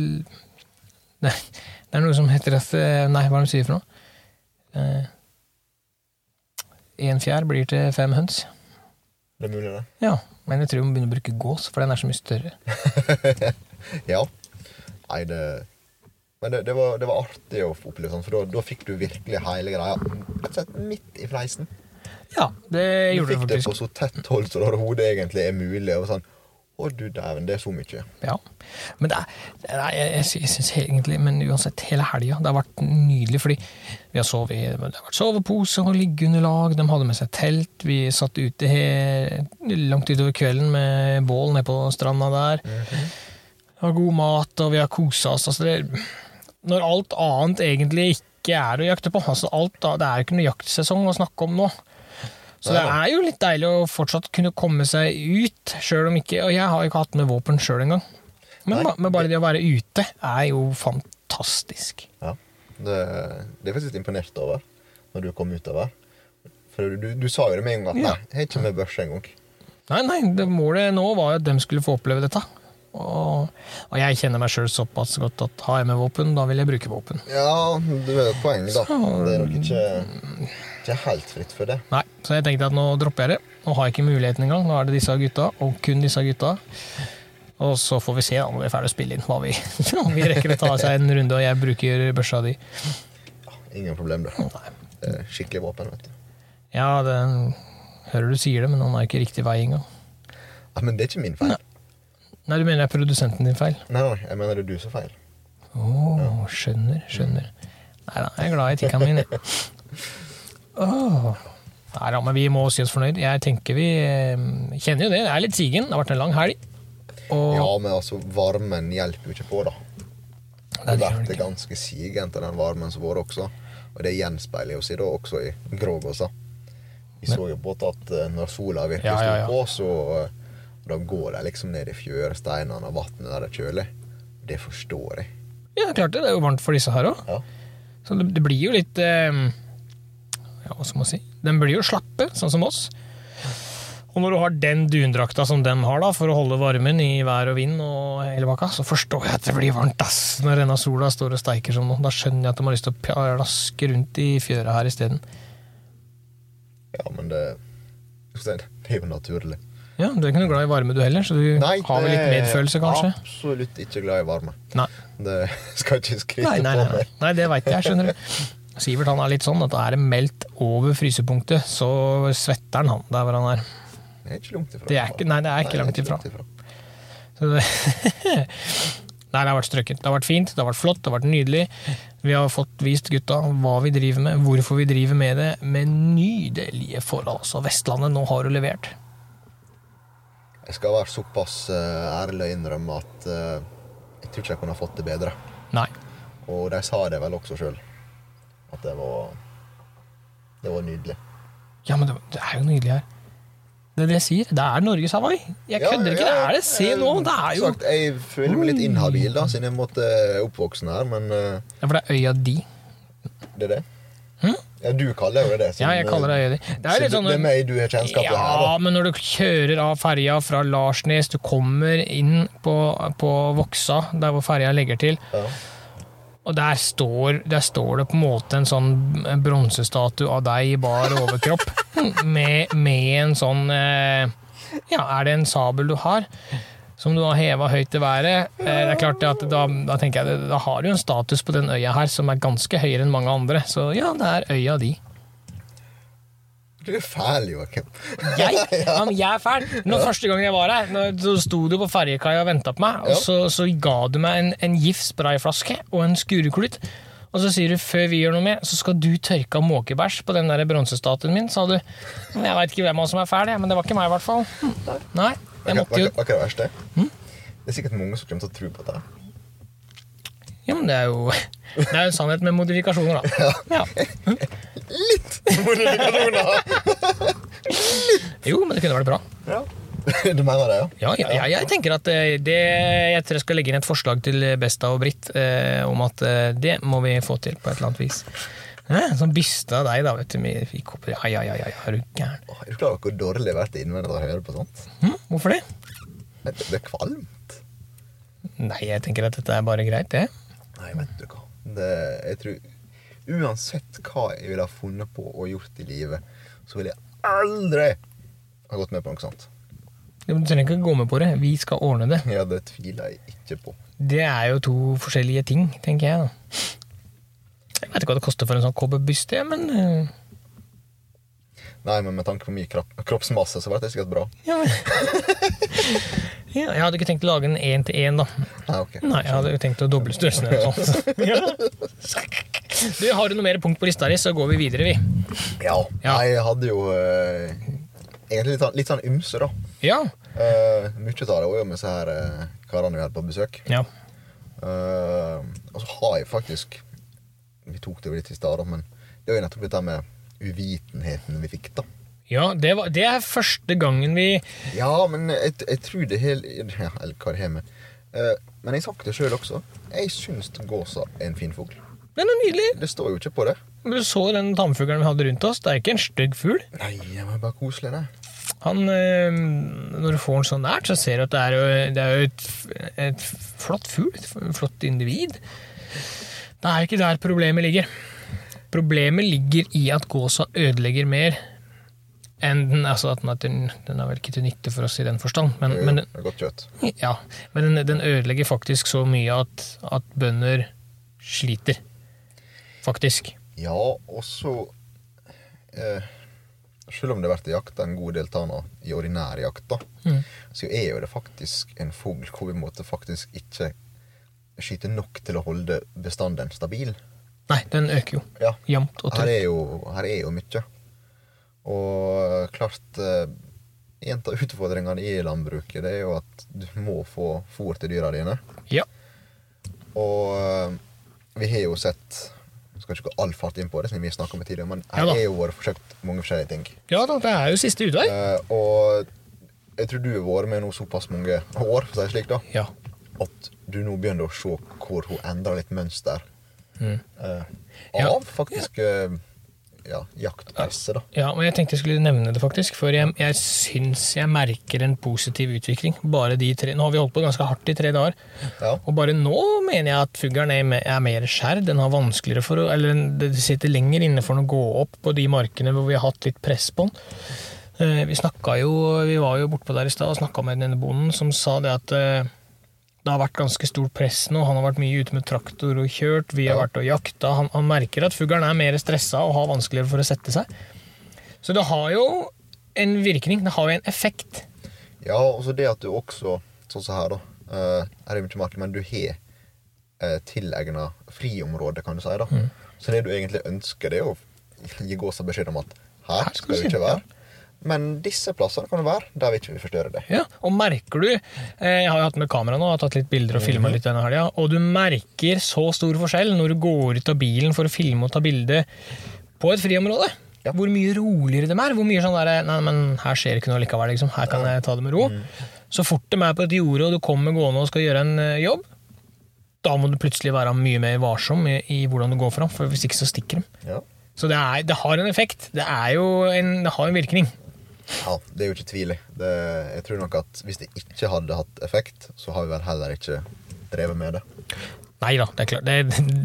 det er noe som heter at eh, Nei, hva er det de sier for noe? Én fjær blir til fem høns. Det er mulig, det. Ja, men jeg tror vi må begynne å bruke gås, for den er så mye større. Ja. Nei, det Men det, det, var, det var artig å få oppleve sånn, for da, da fikk du virkelig hele greia rett og slett midt i fleisen. Ja, det gjorde Du gjorde fikk det det på så tett hold som det overhodet egentlig er mulig. Og sånn, Å, du dæven, det er så mye. Ja. Men det er, det er, jeg, jeg, syns egentlig Men uansett, hele helga Det har vært nydelig, fordi vi har sovet i Det har vært sovepose og liggeunderlag, de hadde med seg telt, vi satt ute her langt utover kvelden med bål nede på stranda der. Har god mat, og vi har kosa oss. Altså det, når alt annet egentlig ikke er å jakte på. Altså alt, det er jo ikke noe jaktsesong å snakke om nå. Så det er jo litt deilig å fortsatt kunne komme seg ut, sjøl om ikke Og jeg har ikke hatt med våpen sjøl engang. Men, Nei, men bare det å være ute er jo fantastisk. Ja. Det, det er faktisk imponert over når du kom utover. For du, du sa jo det med en gang Ja. nei, jeg har ikke med børse engang. Nei, nei, det målet nå var jo at de skulle få oppleve dette. Og, og jeg kjenner meg sjøl såpass godt at har jeg med våpen, da vil jeg bruke våpen. Ja, det er poenget, poeng, da. Så- Det er nok ikke, ikke helt fritt for det. Nei, så jeg tenkte at nå dropper jeg det. Nå har jeg ikke muligheten engang. Nå er det disse gutta, og kun disse gutta. Og så får vi se da, når vi er ferdig å spille inn, hva vi, om vi rekker å ta seg en runde, og jeg bruker børsa di. Ingen problem, det. Nei. det er skikkelig våpen, vet du. Ja, det, hører du sier det, men han er ikke riktig vei engang. Ja, men det er ikke min feil. Nei, du mener det er produsenten din feil? Nei, nei, jeg mener det er du som feil. Å, skjønner, skjønner. Nei da, jeg er glad i tikkene mine. Oh. Nei da, men vi må si oss fornøyd. Jeg tenker vi eh, kjenner jo det. Det er litt sigen. Det har vært en lang helg. Og Ja, men altså, varmen hjelper jo ikke på, da. Det har vært ganske sigent av den varmen som har vært også. Og det gjenspeiler jo seg da også i Grågåsa. Vi så jo på at eh, når sola virkelig Ja, ja, ja. sto på, så eh, da går de liksom ned i fjøresteinene og vannet der det er kjølig. Det forstår jeg. Ja, klart det. Det er jo varmt for disse her òg. Ja. Så det, det blir jo litt eh, Ja, hva skal man si? Den blir jo slappe, sånn som oss. Og når du har den dundrakta som den har, da, for å holde varmen i vær og vind, og hele bakka, så forstår jeg at det blir varmt, ass, når denne sola står og steiker sånn nå. Da skjønner jeg at de har lyst til å plaske rundt i fjøra her isteden. ja, men det det er jo naturlig. Ja, du er ikke noe glad i varme du heller, så du har vel litt medfølelse, kanskje? Absolutt ikke glad i varme. Nei. Det skal ikke skryte Nei, nei, nei, på nei. meg. nei det veit jeg, skjønner du. Sivert han er litt sånn at er det meldt over frysepunktet, så svetter han han der hvor han er. Det er ikke langt ifra. Det er ikke- nei, det er ikke langt ifra. Så det, Nei, det har vært strøkket. Det har vært fint, det har vært flott, det har vært nydelig. Vi har fått vist gutta hva vi driver med, hvorfor vi driver med det, med nydelige forhold. Så Vestlandet, nå har du levert. Jeg skal være såpass eh, ærlig og innrømme at eh, jeg tror ikke jeg kunne fått det bedre. Nei. Og de sa det vel også sjøl. At det var Det var nydelig. Ja, men det, det er jo nydelig her. Det er det jeg sier. Det er Norges Hawaii. Jeg kødder ikke. Det er det. Se nå. Det er jo Sagt, jeg føler meg litt inhabil, da, siden jeg måtte oppvoksen her, men eh, Ja, for det er øya di. det er det. Hm? Ja, du kaller jo det det. Ja, jeg kaller det. Det er litt sånn det er meg du har kjennskap til her, Ja, men når du kjører av ferja fra Larsnes, du kommer inn på, på Voksa, der hvor ferja legger til, Ja. og der står, der står det på en måte en sånn bronsestatue av deg i bar overkropp, med, med en sånn eh, Ja, er det en sabel du har? Som du har heva høyt i været. Eh, Det er klart at da, da tenker jeg Da har du en status på den øya her som er ganske høyere enn mange andre. Så ja, det er øya di. Du er fæl, Joakim. Jeg? Ja, men jeg er fæl. Nå, ja. første gang jeg var her, så sto du på ferjekaia og venta på meg, og Ja. så, så ga du meg en, en gift sprayflaske og en skureklut. Og så sier du før vi gjør noe med, så skal du tørke av måkebæsj på den der bronsestatuen min, sa du. Jeg veit ikke hvem av oss som er fæl, men det var ikke meg i hvert fall. Nei, Hva er det verste? Hm? Det er sikkert mange som kommer til å tro på det. Ja, men det er jo Det er jo en sannhet med modifikasjoner, da. Ja. Litt modifikasjoner! Jo, men det kunne vært bra. ja. Du mener det, ja? Ja, ja, ja, jeg tenker at eh, det, Jeg tror jeg skal legge inn et forslag til Besta og Britt eh, om at eh, det må vi få til på et eller annet vis. Sånn byste av deg, da, vet du. Vi fikk opp Ja, ja, ja, ja, er du gæren? Er du klar over hvor dårlig det har vært innvendig å høre på sånt? Hm? Hvorfor det? Det det er kvalmt. Nei, jeg tenker at dette er bare greit, det. Nei, vet du hva. Det, jeg tror Uansett hva jeg ville ha funnet på og gjort i livet, så ville jeg aldri ha gått med på noe sånt. Du trenger ikke gå med på det. Vi skal ordne det. Ja, det tviler jeg ikke på. Det er jo to forskjellige ting, tenker jeg. da. Jeg vet ikke hva det koster for en sånn kobberbyste, men eh, Nei, men med tanke på mye kropp, kroppsmasse, så ble det sikkert bra. ja, ja, Jeg hadde ikke tenkt å lage en én til én, da. Nei, okay. Nei, jeg hadde jo tenkt å doble størrelsen. Ja. Du, Har du noe mer punkt på lista di, så går vi videre, vi. Ja. Ja. Jeg hadde jo eh, egentlig litt, sånn- litt sånn ymse, da. Ja. Eh, mye av det var jo med disse her uh, karene vi hadde på besøk. ja. Eh, og så har jeg faktisk Vi tok det jo litt i stad, men det var jo nettopp dette med uvitenheten vi fikk, da. Ja, det, var, det er første gangen vi Ja, men jeg, jeg tror det hele ja, Eller hva det har med. uh, men jeg har sagt det sjøl også. Jeg syns gåsa er en fin fugl. Den er nydelig. Det står jo ikke på det. Men Du så den tannfuglen vi hadde rundt oss. Det er ikke en stygg fugl. Nei, det var bare koselig, det. Han, øh, når du får den så nært, så ser du at det er jo, det er jo et, et flott fugl. Et flott individ. Det er ikke der problemet ligger. Problemet ligger i at gåsa ødelegger mer enn den Altså at den, at den, den er vel ikke til nytte for oss i den forstand, men, Jo, men, det er godt kjøtt. ja, men den, den ødelegger faktisk så mye at, at bønder sliter. Faktisk. Ja, og så eh, Selv om det vært jakta en god del tanner i ordinær jakt, da, Mm. så er jo det faktisk en fugl hvor vi måtte faktisk ikke skyte nok til å holde bestanden stabil. Nei, den øker jo Ja, jevnt og her er jo, her er jo mye. Og klart eh, En av utfordringene i landbruket det er jo at du må få fôr til dyra dine. Ja. Og eh, vi har jo sett skal ikke gå all fart inn på det, som vi snakka om tidligere, men her Ja er jo vært forsøkt mange forskjellige ting. ja da, det er jo siste utvei. Uh, og jeg tror du har vært med nå såpass mange år, for å si det slik, da, Ja. At du nå begynner å se hvor hun endrer litt mønster Mm. eh, Ja. av faktisk uh, ja, jaktpresset, da. Ja, og jeg tenkte jeg skulle nevne det, faktisk. For jeg, jeg syns jeg merker en positiv utvikling. Bare de tre, Nå har vi holdt på ganske hardt i tre dager. Ja. Og bare nå mener jeg at fuglen er, er mer skjær. Den har vanskeligere for å Eller den- det sitter lenger inne for den å gå opp på de markene hvor vi har hatt litt press på den. Eh, Vi snakka jo Vi var jo bortpå der i stad og snakka med denne bonden som sa det at eh, det har vært ganske stort press nå. Han har vært mye ute med traktor og kjørt. Vi har Ja. vært og jakta. Han, han merker at fuglen er mer stressa og har vanskeligere for å sette seg. Så det har jo en virkning. Det har jo en effekt. Ja, og så det at du også, sånn som her, da eh, Her er det mye mark, men du har uh, tilegna friområde, kan du si. da Mm. Så det du egentlig ønsker, det er å gi gåsa beskjed om at her Her skal du ikke være. Men disse plassene kan det være. Der vil ikke vi forstyrre det. Ja, og merker du eh, Jeg har jo hatt med kamera nå, har tatt litt bilder og filma litt denne helga, og du merker så stor forskjell når du går ut av bilen for å filme og ta bilde på et friområde. Ja. Hvor mye roligere de er. Hvor mye sånn der, Nei, men her skjer ikke noe likevel, liksom. Her kan jeg ta det med ro. Så fort de er på et jorde, og du kommer gående og skal gjøre en eh, jobb, da må du plutselig være mye mer varsom i, i hvordan du går fram, for hvis ikke så stikker de. Ja. Så det, er, det har en effekt. Det, jo en, det har en virkning. Ja, Det er jo ikke tvil. Det, jeg tror nok at hvis det ikke hadde hatt effekt, så har vi vel heller ikke drevet med det. Nei da, det er klart. Det,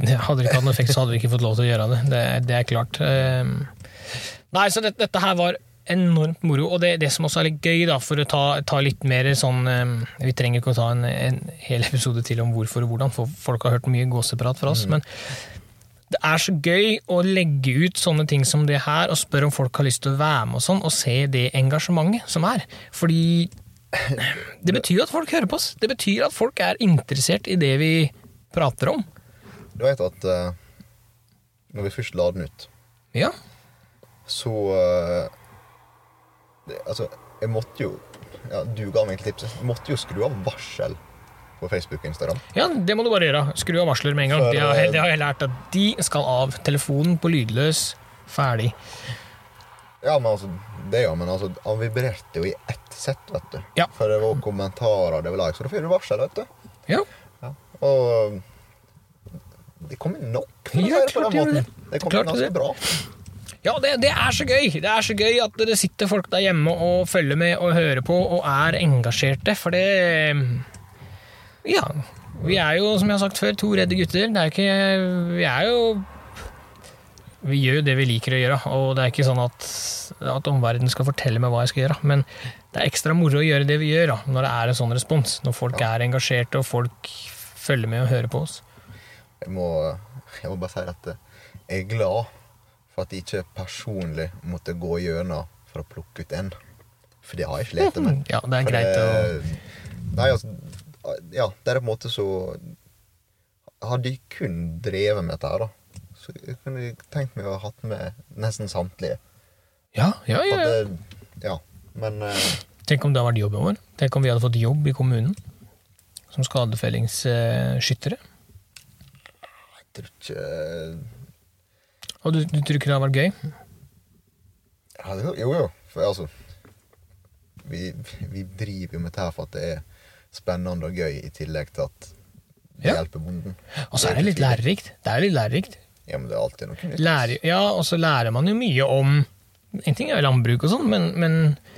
det hadde det ikke hatt noen effekt, så hadde vi ikke fått lov til å gjøre det. Det, det er klart. Ehm, Nei, så det, dette her var enormt moro, og det, det som også er litt gøy, da, for å ta, ta litt mer sånn ehm, Vi trenger ikke å ta en, en hel episode til om hvorfor og hvordan, for folk har hørt mye gåseprat fra oss, men det er så gøy å legge ut sånne ting som det her, og spørre om folk har lyst til å være med og sånn, og se det engasjementet som er. Fordi det betyr jo at folk hører på oss. Det betyr at folk er interessert i det vi prater om. Du veit at uh, når vi først la den ut, Ja. så uh, det, Altså, jeg måtte jo ja, Du ga meg egentlig tipset. Jeg måtte jo skru av varsel på Facebook og Instagram. ja, det må du bare gjøre. Skru av varsler med en gang. For, Det har, eh, det har jeg lært at de skal av. Telefonen på lydløs. Ferdig. Ja, men altså, det ja, men altså, han vibrerte jo i ett sett, vet du. Ja. For det var kommentarer, det var likes, og da får du varsel, vet du. Ja. Ja. Og det kom inn nok, for å si Ja, det på den det måten. Det kom Klart inn ganske det. bra. Ja, det, det er så gøy! Det er så gøy at det sitter folk der hjemme og følger med og hører på og er engasjerte, for det Ja. Vi er jo, som jeg har sagt før, to redde gutter. Det er ikke Vi er jo Vi gjør jo det vi liker å gjøre, og det er ikke sånn at, at omverdenen skal fortelle meg hva jeg skal gjøre, men det er ekstra moro å gjøre det vi gjør, da, når det er en sånn respons. Når folk er engasjerte, og folk følger med og hører på oss. Jeg må, jeg må bare si at jeg er glad for at jeg ikke personlig måtte gå gjennom for å plukke ut en. For det har jeg slitt med. Ja, det er For greit å Nei, altså Ja, det er på en måte så Hadde jeg kun drevet med dette her, da, så jeg kunne jeg tenkt meg å ha hatt med nesten samtlige. Ja, ja, ja. ja. det, ja. Men eh, Tenk om det hadde vært jobben vår. Tenk om vi hadde fått jobb i kommunen som skadefellingsskyttere. jeg tror ikke Og du, du tror ikke det hadde vært gøy? ja, det- Jo, jo. For altså vi, vi driver jo med dette for at det er spennende og gøy, i tillegg til at det Ja. hjelper bonden. Og så er det litt lærerikt. Det er litt lærerikt. Ja, men det er alltid noe nytt. Lærer, ja, og så lærer man jo mye om En ting er jo landbruk og sånn, men, men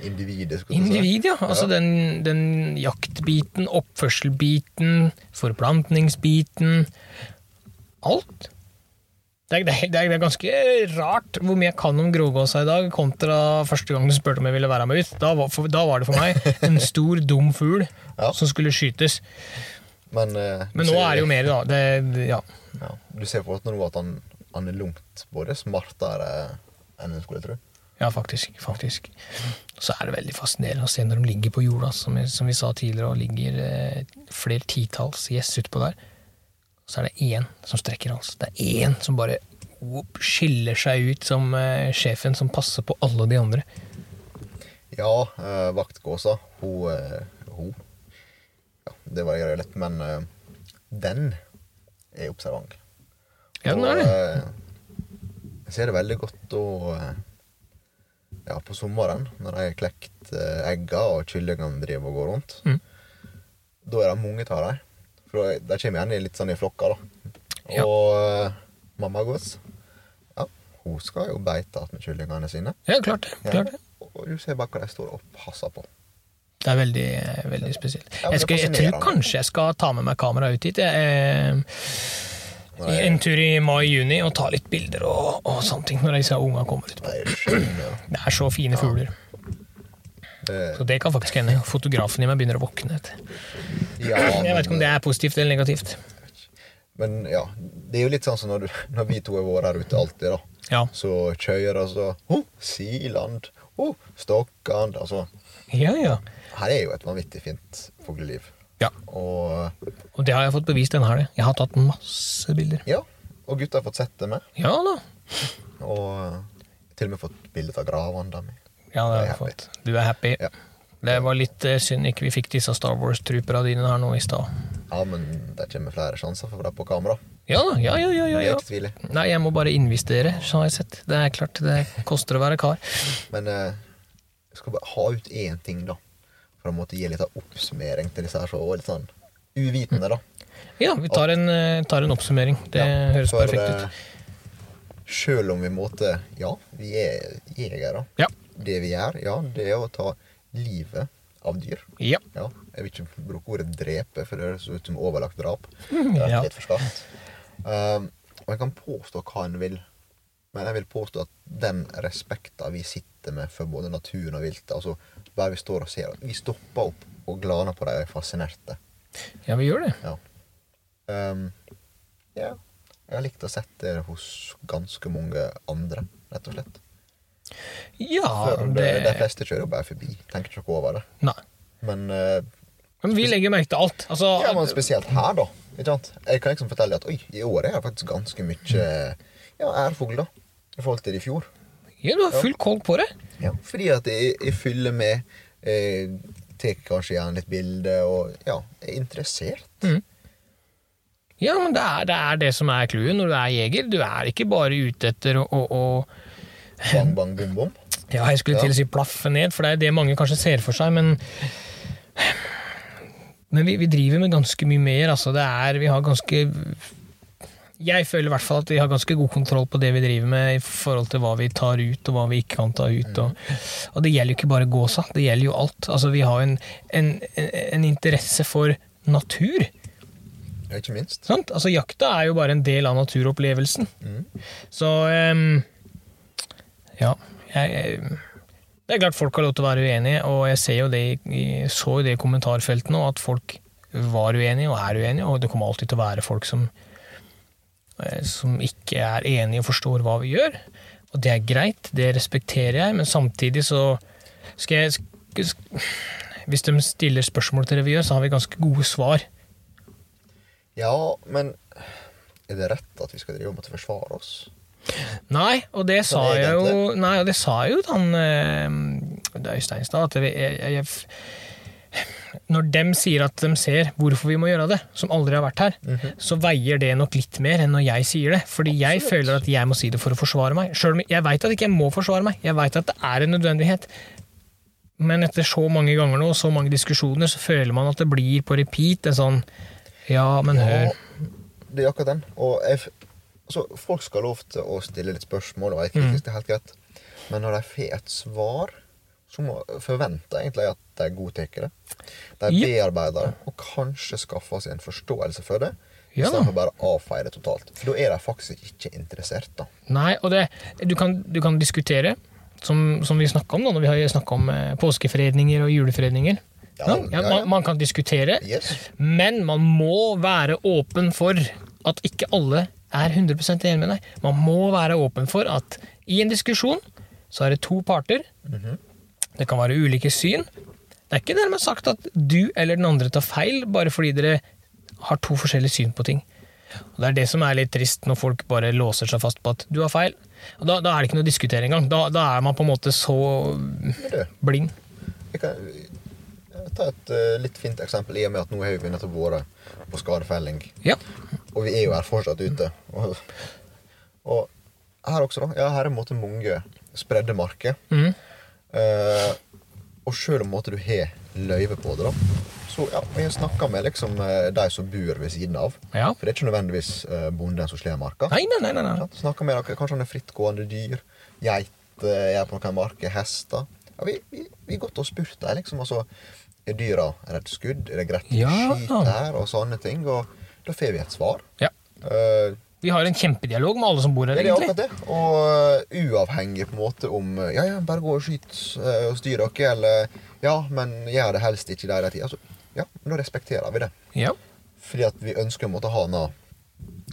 Individet, skal du si. individ, ja. Altså Ja. den, den jaktbiten, oppførselbiten, forplantningsbiten Alt. Det er, det, er, det er ganske rart hvor mye jeg kan om Grovgåsa i dag, kontra første gang du spurte om jeg ville være med ut. Da var, for, da var det for meg en stor, dum fugl Ja. som skulle skytes. Men, uh, Men nå er det jo mer, da. Det, ja. ja, Du ser på nå at han, han er langt både smartere enn en skulle tro. Ja, faktisk. faktisk. Så er det veldig fascinerende å se når de ligger på jorda, som vi, som vi sa tidligere, og ligger eh, flere titalls gjess utpå der. Så er det én som strekker hals. Det er én som bare whoop, skiller seg ut som eh, sjefen som passer på alle de andre. Ja, eh, vaktgåsa, hun, eh, hun Ja, det varierer litt, men eh, den er observant. Ja, den er det. Og, eh, jeg ser det veldig godt da eh, Ja, på sommeren, når de har klekt eh, egga og kyllingene driver og går rundt. Mm. Da er det mange av dem. For de- kommer igjen i litt sånn i flokker, da. Ja. Og uh, mamma gås, ja, hun skal jo beite med kyllingene sine. Ja, klart det. Ja. Klart det. Og du ser bare hva de står og passer på. Det er veldig, veldig spesielt. Ja, Jeg, skal, jeg tror kanskje jeg skal ta med meg kamera ut hit. Jeg, eh, en tur i mai-juni og ta litt bilder og, og sånne ting når disse unga kommer ut. de. Det er så fine fugler. Det- Så det kan faktisk hende. Fotografen i meg begynner å våkne. Ja, Jeg vet ikke om det er positivt eller negativt. Men ja, det er jo litt sånn som når, du, når vi to har vært her ute alltid, da. Ja. Så kjører altså oh, Siland, oh, Stokkan Altså, Ja, ja. her er jo et vanvittig fint fugleliv. ja. Og Og det har jeg fått bevist denne helga. Jeg har tatt masse bilder. ja, og gutta har fått sett det med. Ja da. Og til og med fått bilde av gravene deres. Ja, det har happy. fått. Du er happy. Ja. Det var litt eh, synd ikke vi fikk disse Star Wars-trooperne dine her nå i stad. Ja, men det kommer flere sjanser for deg på kamera. Ja da, ja, ja, ja, ja. Nei, jeg må bare investere, så har jeg sett. Det er klart, det koster å være kar. Men eh, jeg skal bare ha ut én ting, da. For å måtte gi litt av oppsummering til disse her så litt sånn uvitende, da. Ja, vi tar en, eh, tar en oppsummering. Det høres for, perfekt ut. Selv om vi måtte Ja, vi er jegere. Ja. Det vi gjør, ja, det er å ta livet av dyr. Ja. Ja, jeg vil ikke bruke ordet drepe, for det høres ut som overlagt drap. Det er Ja. litt for. Um, og jeg kan påstå hva en vil, men jeg vil påstå at den respekten vi sitter med for både naturen og viltet altså Bare vi står og ser Vi stopper opp og glaner på dem og er fascinerte. ja, vi gjør det. Ja. Um, ja. Jeg har likt å sett det hos ganske mange andre, rett og slett. Ja, For de, de fleste kjører jo bare forbi, tenker ikke over det. Nei. Men, uh, Men vi legger merke til alt. Altså, ja, men spesielt her, da. Jeg kan liksom fortelle at oi, i år er det faktisk ganske mye ja, ærfugl, da. I forhold til i fjor. Ja, du har full koll på det. Ja, fordi at jeg, jeg fyller med. Eh, Tar kanskje gjerne litt bilder og ja, er interessert. Ja, men det er det, er det som er clouet når du er jeger. Du er ikke bare ute etter å, å, å Bang, bang, bom, bom. Ja, jeg skulle til å si plaffe ned, for det er det mange kanskje ser for seg, men Men vi, vi driver med ganske mye mer, altså. Det er Vi har ganske Jeg føler i hvert fall at vi har ganske god kontroll på det vi driver med i forhold til hva vi tar ut, og hva vi ikke kan ta ut. Og, og det gjelder jo ikke bare gåsa, det gjelder jo alt. Altså, vi har en, en, en interesse for natur. Ja, ikke minst. Sant? Altså, jakta er jo bare en del av naturopplevelsen. Mm. Så ehm, ja. Jeg, det er klart folk har lov til å være uenige, og jeg ser jo det, så jo det i kommentarfeltet nå, at folk var uenige og er uenige, og det kommer alltid til å være folk som, eh, som ikke er enige og forstår hva vi gjør. Og det er greit, det respekterer jeg, men samtidig så skal jeg Hvis de stiller spørsmål til det vi gjør, så har vi ganske gode svar. Ja, men er det rett at vi skal drive med å forsvare oss? Nei, og det sa Sånn jeg jo. Nei, og det sa jo han eh, Øystein stad, at jeg, jeg, jeg, Når dem sier at de ser hvorfor vi må gjøre det, som aldri har vært her, Mhm. så veier det nok litt mer enn når jeg sier det. Fordi jeg føler at jeg må si det for å forsvare meg. Selv om jeg veit at ikke jeg må forsvare meg. Jeg veit at det er en nødvendighet. Men etter så mange ganger nå, og så mange diskusjoner, så føler man at det blir på repeat en sånn Ja, men hør. Ja, det er akkurat den. Og jeg, altså, folk skal ha lov til å stille litt spørsmål, og jeg kritisk, det er helt greit. Men når de får et svar, så må, forventer jeg egentlig at de godtar det. De bearbeider det, og kanskje skaffer seg en forståelse for det. Ja. Istedenfor bare å avfeie det totalt. For da er de faktisk ikke interessert, da. Nei, og det, du, kan, du kan diskutere, som, som vi snakka om da, når vi har snakka om eh, påskefredninger og julefredninger. Ja, ja. Man, man kan diskutere, Yes. men man må være åpen for at ikke alle er 100 enig med deg. Man må være åpen for at i en diskusjon så er det to parter. Mhm. Det kan være ulike syn. Det er ikke dermed sagt at du eller den andre tar feil, bare fordi dere har to forskjellige syn på ting. Og Det er det som er litt trist, når folk bare låser seg fast på at du har feil. Og Da, da er det ikke noe å diskutere engang. Da, da er man på en måte så blind. jeg kan ta et uh, litt fint eksempel i og med at nå har vi nettopp vært på skadefelling. Ja. Og vi er jo her fortsatt ute. Og, og her også, da. Ja, her er måte mange spredde marker. Mm. Uh, og selv om måte, du har løyve på det, da, så ja, jeg snakka med liksom, eh, de som bor ved siden av. Ja. For det er ikke nødvendigvis bonden som slår marka. Nei, nei, nei. nei. Snakka med dere, kanskje han er frittgående dyr. Geiter er på noen marker. Hester. Ja, vi, vi, vi gått og spurt dem, liksom. Altså, er dyra redd skudd? Er det greit å Ja. skyte her? Og sånne ting. Og da får vi et svar. Ja. Uh, Vi har en kjempedialog med alle som bor her, ja, egentlig. det. Og uh, uavhengig på en måte om uh, Ja, ja, bare gå og skyt uh, og styr dere, eller Ja, men gjør det helst ikke der i tid. Altså, ja, men da respekterer vi det. Ja. Fordi at vi ønsker å måtte ha noe,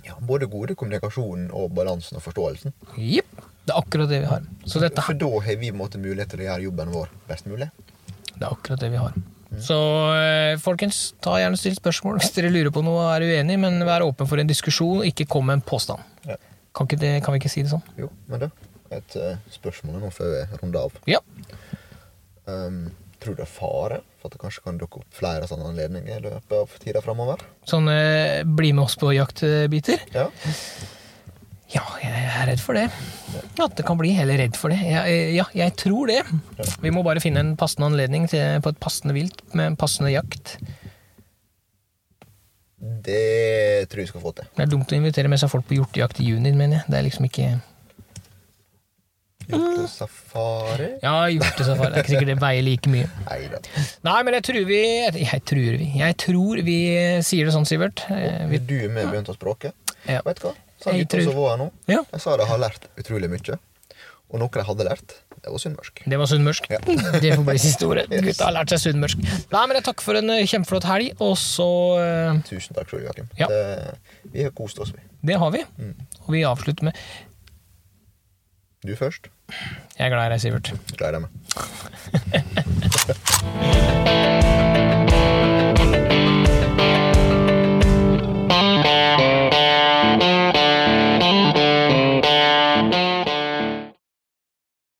ja, både gode kommunikasjonen og balansen og forståelsen. Jepp. Det er akkurat det vi har. Så dette For da har vi måte mulighet til å gjøre jobben vår best mulig. Det er akkurat det vi har. Så eh, folkens, ta gjerne still spørsmål hvis dere lurer på noe og er uenig, men vær åpen for en diskusjon, ikke kom med en påstand. Ja. Kan, ikke det, kan vi ikke si det sånn? Jo, men da et uh, spørsmål nå før vi runder av. Ja. Um, tror du det er fare for at det kanskje kan dukke opp flere sånne anledninger i løpet av tida framover? Sånn eh, bli med oss på jaktbiter? Ja. Ja, jeg er redd for det. At det kan bli heller redd for det. Ja, eh, ja, jeg tror det. Vi må bare finne en passende anledning til, på et passende vilt med en passende jakt. Det tror jeg vi skal få til. Det er dumt å invitere med seg folk på hjortejakt i juni, mener jeg. Det er liksom ikke Hjortesafari? Ja, hjortesafari. Det er ikke sikkert det veier like mye. Neida. Nei, men jeg tror vi Jeg tror vi Jeg tror vi sier det sånn, Sivert. Eh, Vi, du er med begynt å språke? Ja. Vet du hva? Sånn jeg tror... som var her nå. Ja. Jeg sa de har lært utrolig mye. Og noe de hadde lært, det var sunnmørsk. Det var sunnmørsk. Ja. det får bli siste ordet. yes. Gutta har lært seg sunnmørsk. Nei, men jeg takker for en eh, kjempeflott helg, og så uh... Tusen takk sjøl, Joakim. Ja. Det... Vi har kost oss, vi. Det har vi. Mm. Og vi avslutter med Du først. Jeg er glad i deg, Sivert. Gleder i deg med.